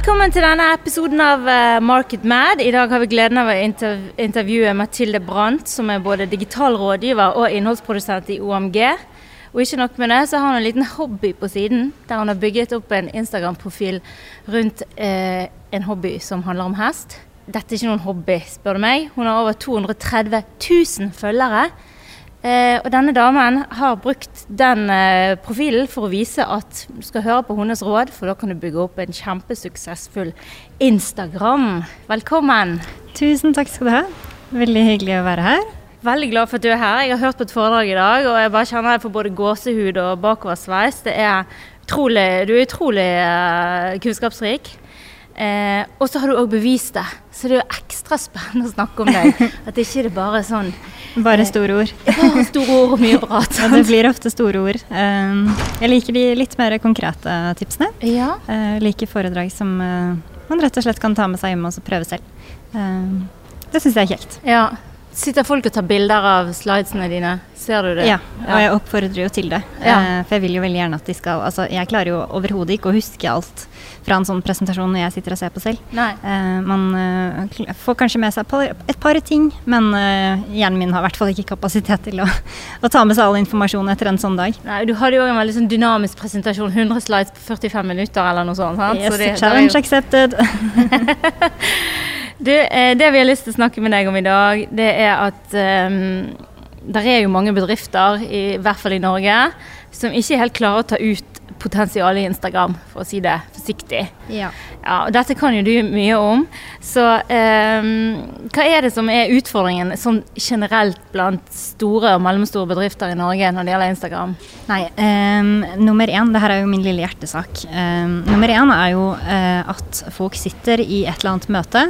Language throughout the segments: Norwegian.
Velkommen til denne episoden av eh, Market Mad. I dag har vi gleden av å intervjue Mathilde Brandt, som er både digital rådgiver og innholdsprodusent i OMG. Og ikke nok med det, så har hun en liten hobby på siden, der hun har bygget opp en Instagram-profil rundt eh, en hobby som handler om hest. Dette er ikke noen hobby, spør du meg. Hun har over 230 000 følgere. Eh, og denne damen har brukt den eh, profilen for å vise at du skal høre på hennes råd, for da kan du bygge opp en kjempesuksessfull Instagram. Velkommen. Tusen takk skal du ha. Veldig hyggelig å være her. Veldig glad for at du er her. Jeg har hørt på et foredrag i dag, og jeg bare kjenner jeg får både gåsehud og bakoversveis. Det er utrolig, du er utrolig uh, kunnskapsrik. Eh, og så har du òg bevist det, så det er jo ekstra spennende å snakke om deg. At det ikke er bare sånn Bare store ord. Eh, bare store ord og mye prat. ja, det blir ofte store ord. Um, jeg liker de litt mer konkrete tipsene. Ja. Jeg uh, liker foredrag som uh, man rett og slett kan ta med seg hjem og prøve selv. Uh, det syns jeg er kjekt. Ja. Sitter folk og tar bilder av slidesene dine? Ser du det? Ja, og jeg oppfordrer jo til det. Ja. For jeg vil jo veldig gjerne at de skal Altså, jeg klarer jo overhodet ikke å huske alt fra en sånn presentasjon jeg sitter og ser på selv. Uh, man uh, får kanskje med seg et par ting, men hjernen min har i hvert fall ikke kapasitet til å, å, ta med seg all informasjon etter en sånn dag. Nei, Du hadde jo en veldig sånn dynamisk presentasjon, 100 slides på 45 minutter eller noe sånt. Sant? Yes, Så det, challenge accepted. Du, eh, det vi har lyst til å snakke med deg om i dag, det er at um, det er jo mange bedrifter, i, i hvert fall i Norge, som ikke helt klarer å ta ut potensialet i Instagram, for å si det forsiktig. Ja. ja og dette kan jo du mye om. Så um, hva er det som er utfordringen sånn generelt blant store og mellomstore bedrifter i Norge når det gjelder Instagram? Nei, um, nummer én, det her er jo min lille hjertesak. Um, nummer én er jo uh, at folk sitter i et eller annet møte.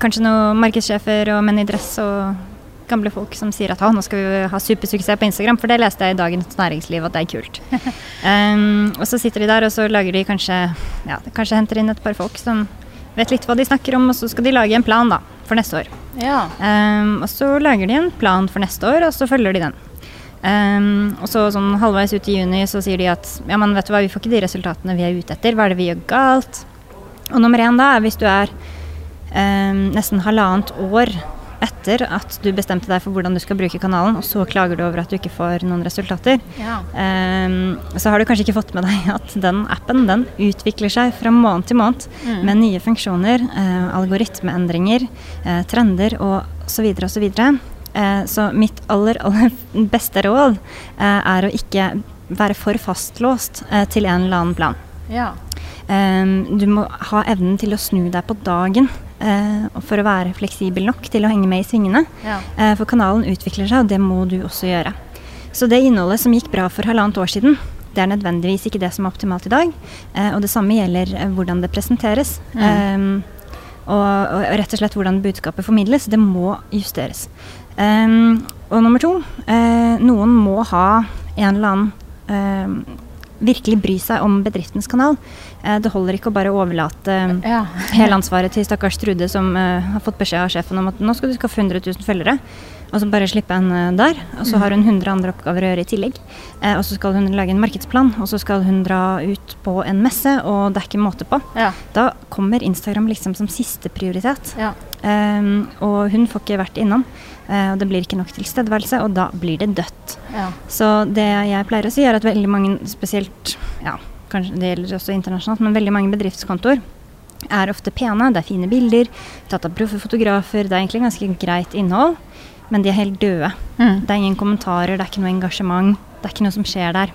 kanskje noen markedssjefer og menn i dress og gamle folk som sier at nå skal vi ha supersuksess på Instagram, for det leste jeg i Dagens Næringsliv at det er kult. um, og så sitter de der, og så lager de kanskje ja, kanskje henter inn et par folk som vet litt hva de snakker om, og så skal de lage en plan da, for neste år. Ja. Um, og så lager de en plan for neste år, og så følger de den. Um, og så sånn halvveis ut i juni så sier de at ja, men vet du hva, vi får ikke de resultatene vi er ute etter. Hva er det vi gjør galt? Og nummer én da er hvis du er um, nesten halvannet år etter at du bestemte deg for hvordan du skal bruke kanalen, og så klager du over at du ikke får noen resultater, ja. um, så har du kanskje ikke fått med deg at den appen den utvikler seg fra måned til måned mm. med nye funksjoner, uh, algoritmeendringer, uh, trender og så videre og så videre. Uh, så mitt aller, aller beste råd er å ikke være for fastlåst til en eller annen plan. Ja. Um, du må ha evnen til å snu deg på dagen uh, for å være fleksibel nok til å henge med i svingene. Ja. Uh, for kanalen utvikler seg, og det må du også gjøre. Så det innholdet som gikk bra for halvannet år siden, det er nødvendigvis ikke det som er optimalt i dag. Uh, og det samme gjelder hvordan det presenteres. Mm. Og, og, rett og slett hvordan budskapet formidles. Det må justeres. Og nummer to, noen må ha en eller annen virkelig bry seg om bedriftens kanal. Eh, det holder ikke å bare overlate ja. hele ansvaret til stakkars Trude som uh, har fått beskjed av sjefen om at nå skal du skaffe 100 000 følgere, og så bare slippe henne der. Og så har hun 100 andre oppgaver å gjøre i tillegg. Eh, og så skal hun lage en markedsplan, og så skal hun dra ut på en messe, og det er ikke måte på. Ja. Da kommer Instagram liksom som siste prioritet. Ja. Um, og hun får ikke vært innom. Uh, og det blir ikke nok tilstedeværelse, og da blir det dødt. Ja. Så det jeg pleier å si, er at veldig mange, spesielt ja, kanskje det gjelder også internasjonalt, men veldig mange bedriftskontoer er ofte pene. Det er fine bilder, tatt av proffe fotografer, det er egentlig ganske greit innhold. Men de er helt døde. Mm. Det er ingen kommentarer, det er ikke noe engasjement. Det er ikke noe som skjer der.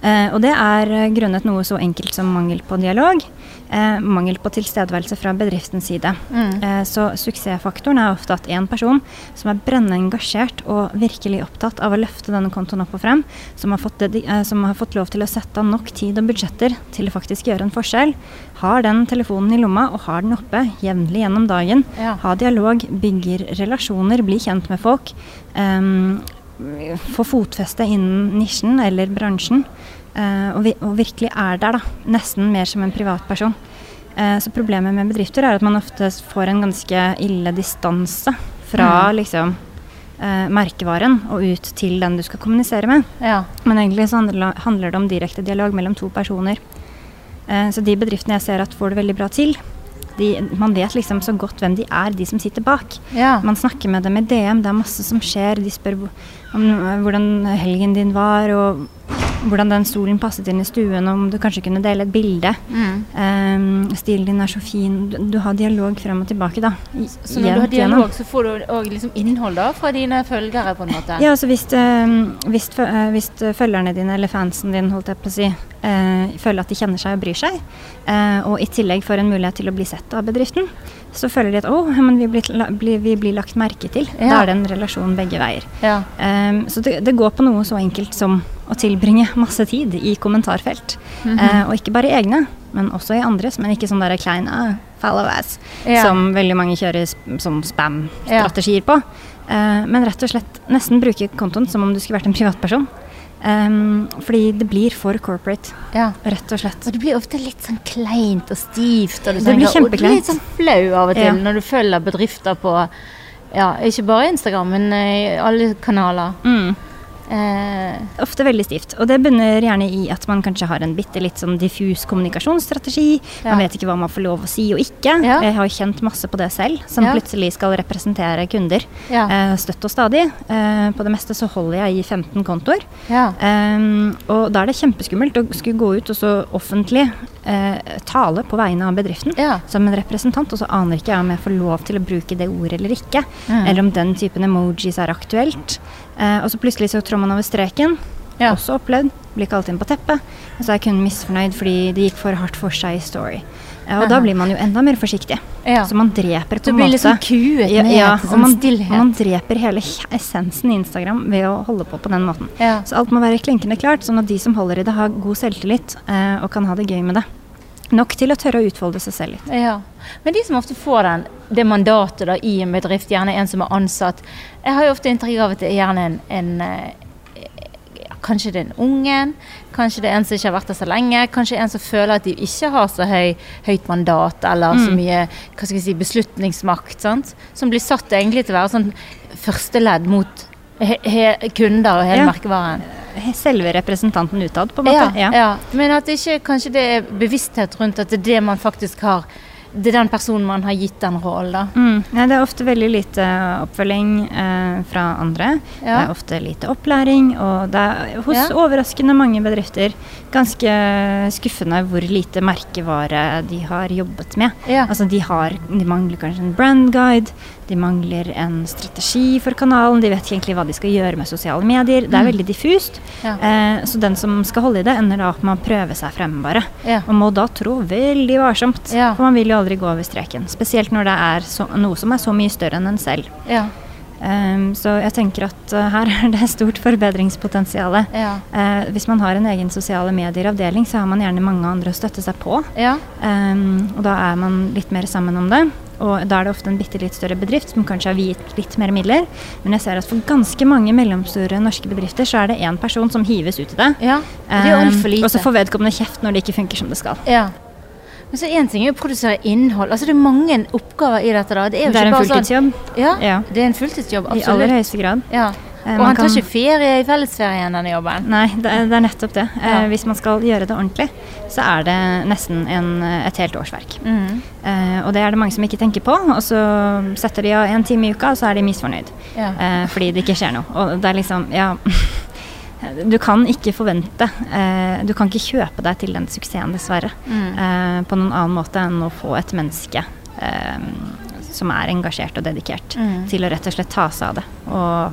Uh, og det er grunnet noe så enkelt som mangel på dialog. Eh, mangel på tilstedeværelse fra bedriftens side. Mm. Eh, så suksessfaktoren er ofte at én person som er brennende engasjert og virkelig opptatt av å løfte denne kontoen opp og frem, som har, fått det, som har fått lov til å sette av nok tid og budsjetter til å faktisk gjøre en forskjell, har den telefonen i lomma og har den oppe jevnlig gjennom dagen. Ja. Ha dialog, bygger relasjoner, blir kjent med folk. Um, få fotfeste innen nisjen eller bransjen. Uh, og, vi, og, virkelig er der, da. Nesten mer som en privatperson. Uh, så problemet med bedrifter er at man ofte får en ganske ille distanse fra mm. liksom uh, merkevaren og ut til den du skal kommunisere med. Ja. Men egentlig så handler, det om direkte dialog mellom to personer. Eh, så de bedriftene jeg ser at får det veldig bra til, de, man vet liksom så godt hvem de er, de som sitter bak. Ja. Man snakker med dem i DM, det er masse som skjer. De spør om hvordan helgen din var, og hvordan den stolen passet inn i stuen, om du kanskje kunne dele et bilde. Mm. Um, stilen din er så fin. Du, du har dialog frem og tilbake, da. i- Så når du har dialog, gjennom. så får du òg liksom innhold da fra dine følgere, på en måte? Ja, altså hvis, um, hvis, eh, hvis følgerne dine, eller fansen din, holdt jeg på å si, uh, føler at de kjenner seg og bryr seg, uh, og i tillegg får en mulighet til å bli sett av bedriften, så føler de at å, men vi blir, vi blir lagt merke til. Da er det en relasjon begge veier. Ja. Um, så det, det går på noe så enkelt som å tilbringe masse tid i kommentarfelt. Mhm. Eh, og ikke bare i egne, men også i andres, men ikke sånn der klein ah, follow ass, Ja. som veldig mange kjører sp som spam-strategier på. Eh, men rett og slett nesten bruke kontoen som om du skulle vært en privatperson. Um, fordi det blir for corporate, ja. rett og slett. Og det blir ofte litt sånn kleint og stivt. Og du Det blir kjempekleint. og du blir litt sånn flau av og til Ja. når du følger bedrifter på ja, ikke bare Instagram, men i alle kanaler. Mm. Eh, Ofte veldig stivt. Og det bunner gjerne i at man kanskje har en bitte litt sånn diffus kommunikasjonsstrategi. Ja. Man vet ikke hva man får lov å si og ikke. Ja. Jeg har kjent masse på det selv, som Ja. plutselig skal representere kunder eh, støtt og stadig. Eh, på det meste så holder jeg i 15 kontoer. ja. Um, og da er det kjempeskummelt å skulle gå ut og så offentlig eh, tale på vegne av bedriften som en representant, og så aner ikke jeg om jeg får lov til å bruke det ordet eller ikke. Mm. Eller om den typen emojis er aktuelt. Eh, og så plutselig så trår man over streken. Ja. Også opplevd. Blir kalt inn på teppet. Og så er kunden misfornøyd fordi det gikk for hardt for seg i Story. Eh, og da blir man jo enda mer forsiktig. ja. Så man dreper på en blir måte liksom kuet ned ja, ja, og sånn man, stillhet. man dreper hele essensen i Instagram ved å holde på på den måten. Så alt må være klinkende klart, sånn at de som holder i det, har god selvtillit eh, og kan ha det gøy med det. Nok til å tørre å utfolde seg selv litt. Ja. Men de som ofte får den, det mandatet da, i en bedrift, gjerne en som er ansatt Jeg har jo ofte inntrykk av at det er gjerne en, en eh, ja, Kanskje det er en ungen, kanskje det er en som ikke har vært der så lenge. Kanskje en som føler at de ikke har så høy, høyt mandat eller så Mm. mye hva skal si, beslutningsmakt. Sant? Som blir satt egentlig til å være sånn førsteledd mot he, he, kunder og hele Ja. merkevaren. Selve representanten utad, på en Ja, måte. ja. Men at ikke kanskje det er bevissthet rundt at det er det man faktisk har Det er den personen man har gitt den rollen, da. Mm. Ja, det er ofte veldig lite oppfølging eh, fra andre. Det er ofte lite opplæring, og det er hos Ja. overraskende mange bedrifter ganske skuffende hvor lite merkevare de har jobbet med. Ja. Altså de, har, de mangler kanskje en brand guide, de mangler en strategi for kanalen, de vet ikke egentlig hva de skal gjøre med sosiale medier. Det er Mm. veldig diffust. Ja. Eh, så den som skal holde i det, ender da opp med å prøve seg frem, bare. Ja. Og må da trå veldig varsomt. Ja. For man vil jo aldri gå over streken. Spesielt når det er så, noe som er så mye større enn en selv. Ja. Um, så jeg tenker at uh, her er det stort forbedringspotensial. Ja. Uh, hvis man har en egen sosiale medier-avdeling, så har man gjerne mange andre å støtte seg på. ja. Um, og da er man litt mer sammen om det. Og da er det ofte en bitte litt større bedrift som kanskje har viet litt mer midler. Men jeg ser at for ganske mange mellomstore norske bedrifter så er det én person som hives ut i det. ja. Det er Ehm, og så får vedkommende kjeft når det ikke funker som det skal. Men så én ting er å produsere innhold. Altså Det er mange oppgaver i dette. da. Det er jo Det er en bare sånn fulltidsjobb. Ja, Ja. det er en fulltidsjobb. I aller høyeste grad. Ja. Eh, Og han tar kan- ikke ferie i fellesferien, denne jobben. Nei, det er, det er nettopp det. Ja. Eh, hvis man skal gjøre det ordentlig, så er det nesten en, et helt årsverk. Mm. Eh, og det er det mange som ikke tenker på. Og så setter de av en time i uka, og så er de misfornøyd. Ja. Eh, fordi det ikke skjer noe. Og det er liksom, ja Du kan ikke forvente eh, Du kan ikke kjøpe deg til den suksessen, dessverre. Mm. Eh, på noen annen måte enn å få et menneske eh, som er engasjert og dedikert Mm. til å rett og slett ta seg av det. Og,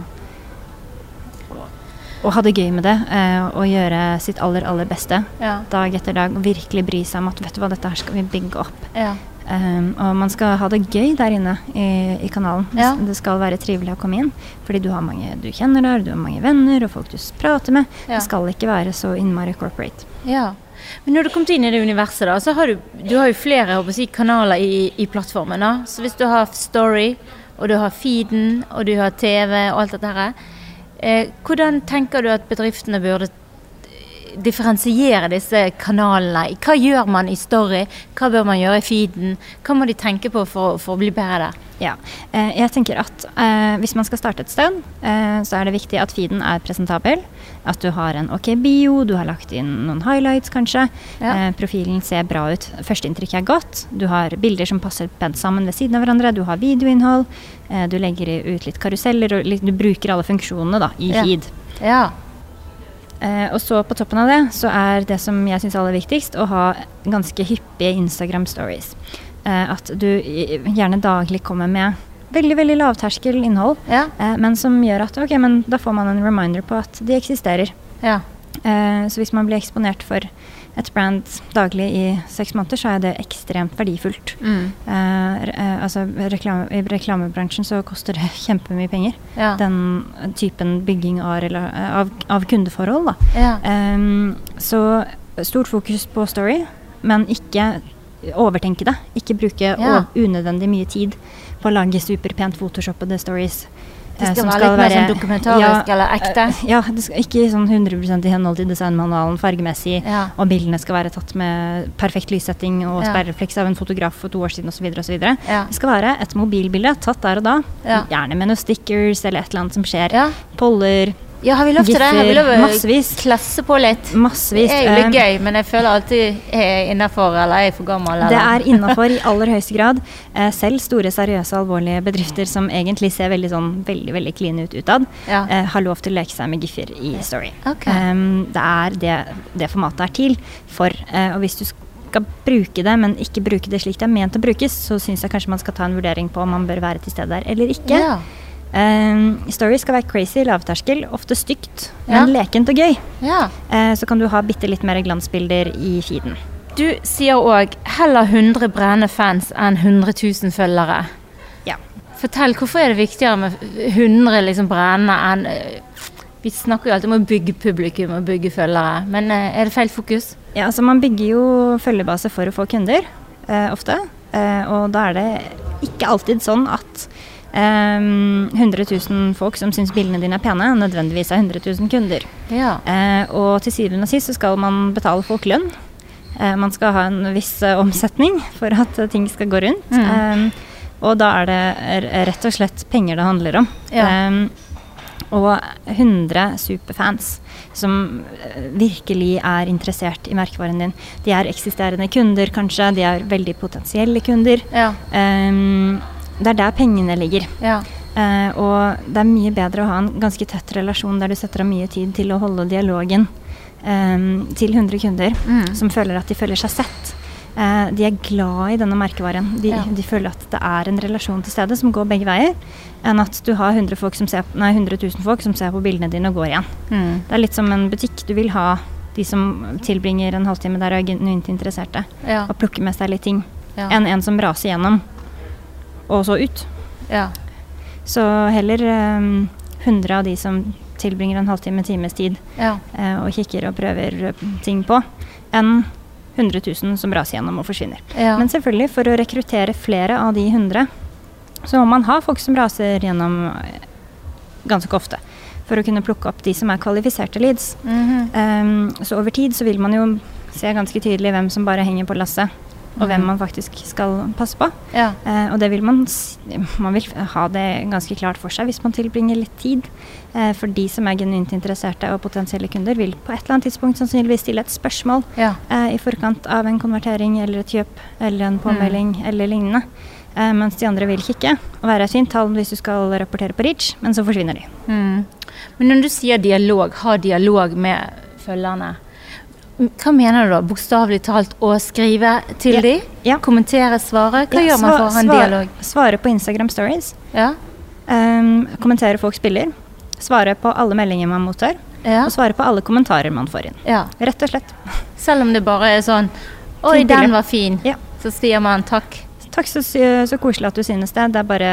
og ha det gøy med det. Eh, og gjøre sitt aller, aller beste Ja. dag etter dag. Og virkelig bry seg om at vet du hva, dette her skal vi bygge opp. Ja. Um, og man skal ha det gøy der inne i, i kanalen. Ja. Det skal være trivelig å komme inn. Fordi du har mange du kjenner der, du har mange venner og folk du prater med. Ja. Det skal ikke være så innmari corporate. Ja. Men når du kom inn i det universet, da, så har du, du har jo flere si, kanaler i, i plattformen. da. Så hvis du har Story, og du har Feeden, og du har TV og alt dette her, eh, hvordan tenker du at bedriftene burde differensiere disse kanalene? Hva gjør man i story? Hva bør man gjøre i feeden? Hva må de tenke på for, for å bli bedre der? Ja, eh, jeg tenker at eh, Hvis man skal starte et sted, eh, så er det viktig at feeden er presentabel. At du har en ok bio, du har lagt inn noen highlights kanskje. Ja. Eh, profilen ser bra ut. Førsteinntrykket er godt. Du har bilder som passer pent sammen ved siden av hverandre. Du har videoinnhold. Eh, du legger ut litt karuseller, og litt, du bruker alle funksjonene da, i feed. Ja. Eh, og så på toppen av det så er det som jeg syns er aller viktigst, å ha ganske hyppige Instagram stories. Eh, at du gjerne daglig kommer med veldig veldig lavterskel innhold, ja. Eh, men som gjør at ok, men da får man en reminder på at de eksisterer. Ja. Eh, så hvis man blir eksponert for et brand daglig i seks måneder, så er det ekstremt verdifullt. Mm. Eh, altså reklame, I reklamebransjen så koster det kjempemye penger. Ja. Den typen bygging av, av, av kundeforhold. Da. Ja. Um, så stort fokus på story, men ikke overtenke det. Ikke bruke ja. unødvendig mye tid på å lage superpent photoshoppede stories. Det skal, være litt mer sånn dokumentarisk ja, eller ekte? Eh, ja, det skal ikke sånn 100% i henhold til designmanualen fargemessig. Ja. Og bildene skal være tatt med perfekt lyssetting og ja. sperrefleks av en fotograf for to år siden osv. Ja. Det skal være et mobilbilde tatt der og da. Gjerne med noen stickers eller et eller annet som skjer. Poller, ja, har vi lov til det? Har vi lov å klasse på litt? Massevis. Det er jo litt eh, gøy, men jeg føler alltid jeg er innafor, eller jeg er for gammel. Eller? Det er innafor i aller høyeste grad. Eh, selv store, seriøse, alvorlige bedrifter som egentlig ser veldig sånn veldig veldig kline ut utad, ja. eh, har lov til å leke seg med giffer i Story. Okay. Um, det er det, det formatet er til for. Og hvis du skal bruke det, men ikke bruke det slik det er ment å brukes, så syns jeg kanskje man skal ta en vurdering på om man bør være til stede der eller ikke. Ja. Um, story skal være crazy, lavterskel, ofte stygt, ja. men lekent og gøy. Ja. Uh, så kan du ha bitte litt mer glansbilder i feeden. Du sier òg heller 100 brennende fans enn 100 000 følgere. Ja. Fortell, hvorfor er det viktigere med 100 liksom brennende enn uh, Vi snakker jo alltid om å bygge publikum og bygge følgere, men uh, er det feil fokus? Ja, altså Man bygger jo følgebase for å få kunder, ofte. og da er det ikke alltid sånn at Um, 100 000 folk som syns bildene dine er pene, nødvendigvis er 100 000 kunder. Ja. Uh, og til syvende og sist så skal man betale folk lønn. Uh, man skal ha en viss uh, omsetning for at ting skal gå rundt. Mm. Um, og da er det rett og slett penger det handler om. Ja. Um, og 100 superfans som virkelig er interessert i merkevaren din. De er eksisterende kunder, kanskje. De er veldig potensielle kunder. Ja. Um, det er der pengene ligger. Ja. Uh, og det er mye bedre å ha en ganske tett relasjon der du setter av mye tid til å holde dialogen um, til 100 kunder mm. som føler at de føler seg sett. Uh, de er glad i denne merkevaren. De, ja. de, føler at det er en relasjon til stede som går begge veier, enn at du har 100, folk ser, nei, 100 000 folk som ser på bildene dine og går igjen. Mm. Det er litt som en butikk. Du vil ha de som tilbringer en halvtime der og er genuint interesserte, ja. og plukker med seg litt ting, ja. enn en som raser gjennom og så ut. Ja. Så heller um, 100 av de som tilbringer en halvtime, times tid ja. uh, og kikker og prøver ting på, enn 100 000 som raser gjennom og forsvinner. Ja. Men selvfølgelig, for å rekruttere flere av de 100, så må man ha folk som raser gjennom ganske ofte. For å kunne plukke opp de som er kvalifiserte leads. Mm -hmm. um, så over tid så vil man jo se ganske tydelig hvem som bare henger på lasset og hvem man faktisk skal passe på. Ja. Eh, og det vil man Man vil ha det ganske klart for seg hvis man tilbringer litt tid. Eh, for de som er genuint interesserte og potensielle kunder, vil på et eller annet tidspunkt sannsynligvis stille et spørsmål ja. eh, i forkant av en konvertering eller et kjøp eller en påmelding mm. eller lignende. Eh, mens de andre vil kikke og være et fint tall hvis du skal rapportere på Reach, men så forsvinner de. Mm. Men når du sier dialog, ha dialog med følgerne. Hva mener du da? Bokstavelig talt å skrive til ja. de? Ja. Kommentere, svare? Hva ja, gjør man for å ha en dialog? Svare på Instagram stories. Ja. Um, kommentere folks bilder. Svare på alle meldinger man mottar. Ja. Og svare på alle kommentarer man får inn. Ja. Rett og slett. Selv om det bare er sånn Oi, den var fin. Ja. Så sier man takk. Takk, så, så, koselig at du synes det. Det er bare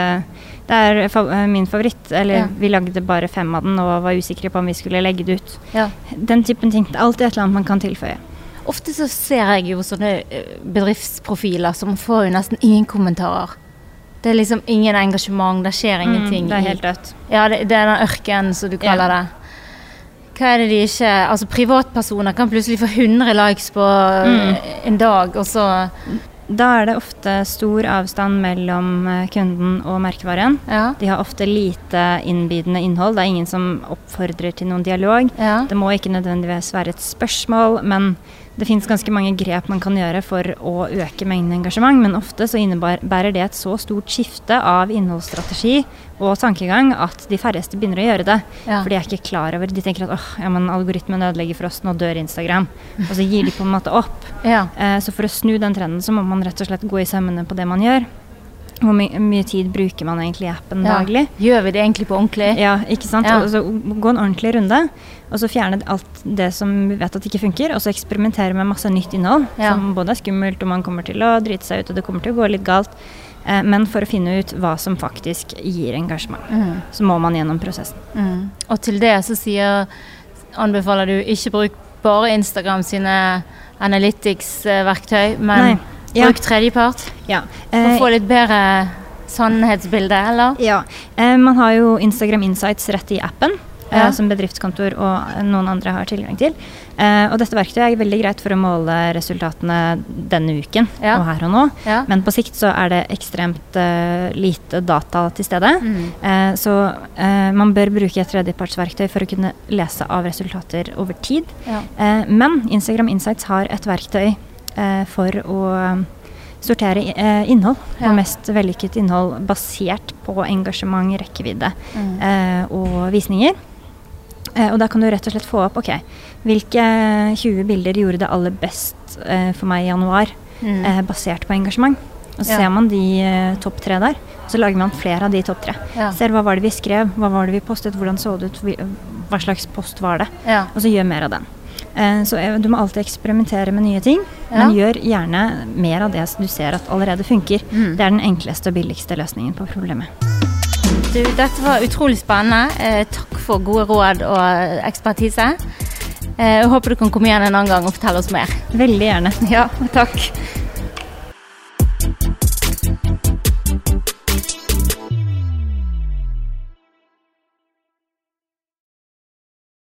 Det er fa min favoritt. Eller Ja. vi lagde bare fem av den og var usikre på om vi skulle legge det ut. Ja. Den typen ting. Det er alltid et eller annet man kan tilføye. Ofte så ser jeg jo sånne eh, bedriftsprofiler som får jo nesten ingen kommentarer. Det er liksom ingen engasjement, det skjer ingenting. Mm, det er helt dødt. Ja, det, det er den ørkenen som du kaller det. hva er det de ikke Altså privatpersoner kan plutselig få 100 likes på mm. en dag, og så da er det ofte stor avstand mellom eh, kunden og merkevaren. Ja. De har ofte lite innbydende innhold. Det er ingen som oppfordrer til noen dialog. Ja. Det må ikke nødvendigvis være et spørsmål, men det fins ganske mange grep man kan gjøre for å øke mengden engasjement, men ofte så innebærer det et så stort skifte av innholdsstrategi og tankegang at de færreste begynner å gjøre det. Ja. For de er ikke klar over De tenker at åh, ja, men algoritmen ødelegger for oss, nå dør Instagram. Og så gir de på en måte opp. Ja. Eh, så for å snu den trenden så må man rett og slett gå i sømmene på det man gjør. Hvor my mye tid bruker man egentlig i appen ja. daglig? Gjør vi det egentlig på ordentlig? Ja, ikke sant. Ja. Og så Gå en ordentlig runde, og så fjerne alt det som vi vet at ikke funker, og så eksperimentere med masse nytt innhold, ja. som både er skummelt, og man kommer til å drite seg ut, og det kommer til å gå litt galt. Eh, men for å finne ut hva som faktisk gir engasjement, mm. så må man gjennom prosessen. Mm. Og til det så sier, anbefaler du ikke bruk bare Instagram sine analytics-verktøy, men Nei. Bruk tredjepart ja. for å få litt bedre sannhetsbilde, eller? Ja. Eh, man har jo Instagram Insights rett i appen. Eh, ja. som bedriftskontor og noen andre har tilgang til. Eh, og dette verktøyet er veldig greit for å måle resultatene denne uken ja. og her og nå. Ja. Men på sikt så er det ekstremt eh, lite data til stede. Mm. Eh, så man bør bruke et tredjepartsverktøy for å kunne lese av resultater over tid. men Instagram Insights har et verktøy Eh, for å sortere eh, innhold. Ja. Og mest vellykket innhold basert på engasjement, rekkevidde mm. Eh, og visninger. og da kan du rett og slett få opp ok, hvilke 20 bilder gjorde det aller best for meg i januar, mm. basert på engasjement. Og så ja. ser man de topp tre der. Så lager man flere av de topp tre. Ja. Ser hva var det vi skrev, hva var det vi postet, hvordan så det ut, hva slags post var det. Og så gjør mer av den. Eh, så du må alltid eksperimentere med nye ting, ja. men gjør gjerne mer av det du ser at allerede funker. Mm. Det er den enkleste og billigste løsningen på problemet. Du, dette var utrolig spennende. Eh, takk for gode råd og ekspertise. Eh, jeg håper du kan komme igjen en annen gang og fortelle oss mer. Veldig gjerne. Ja, takk.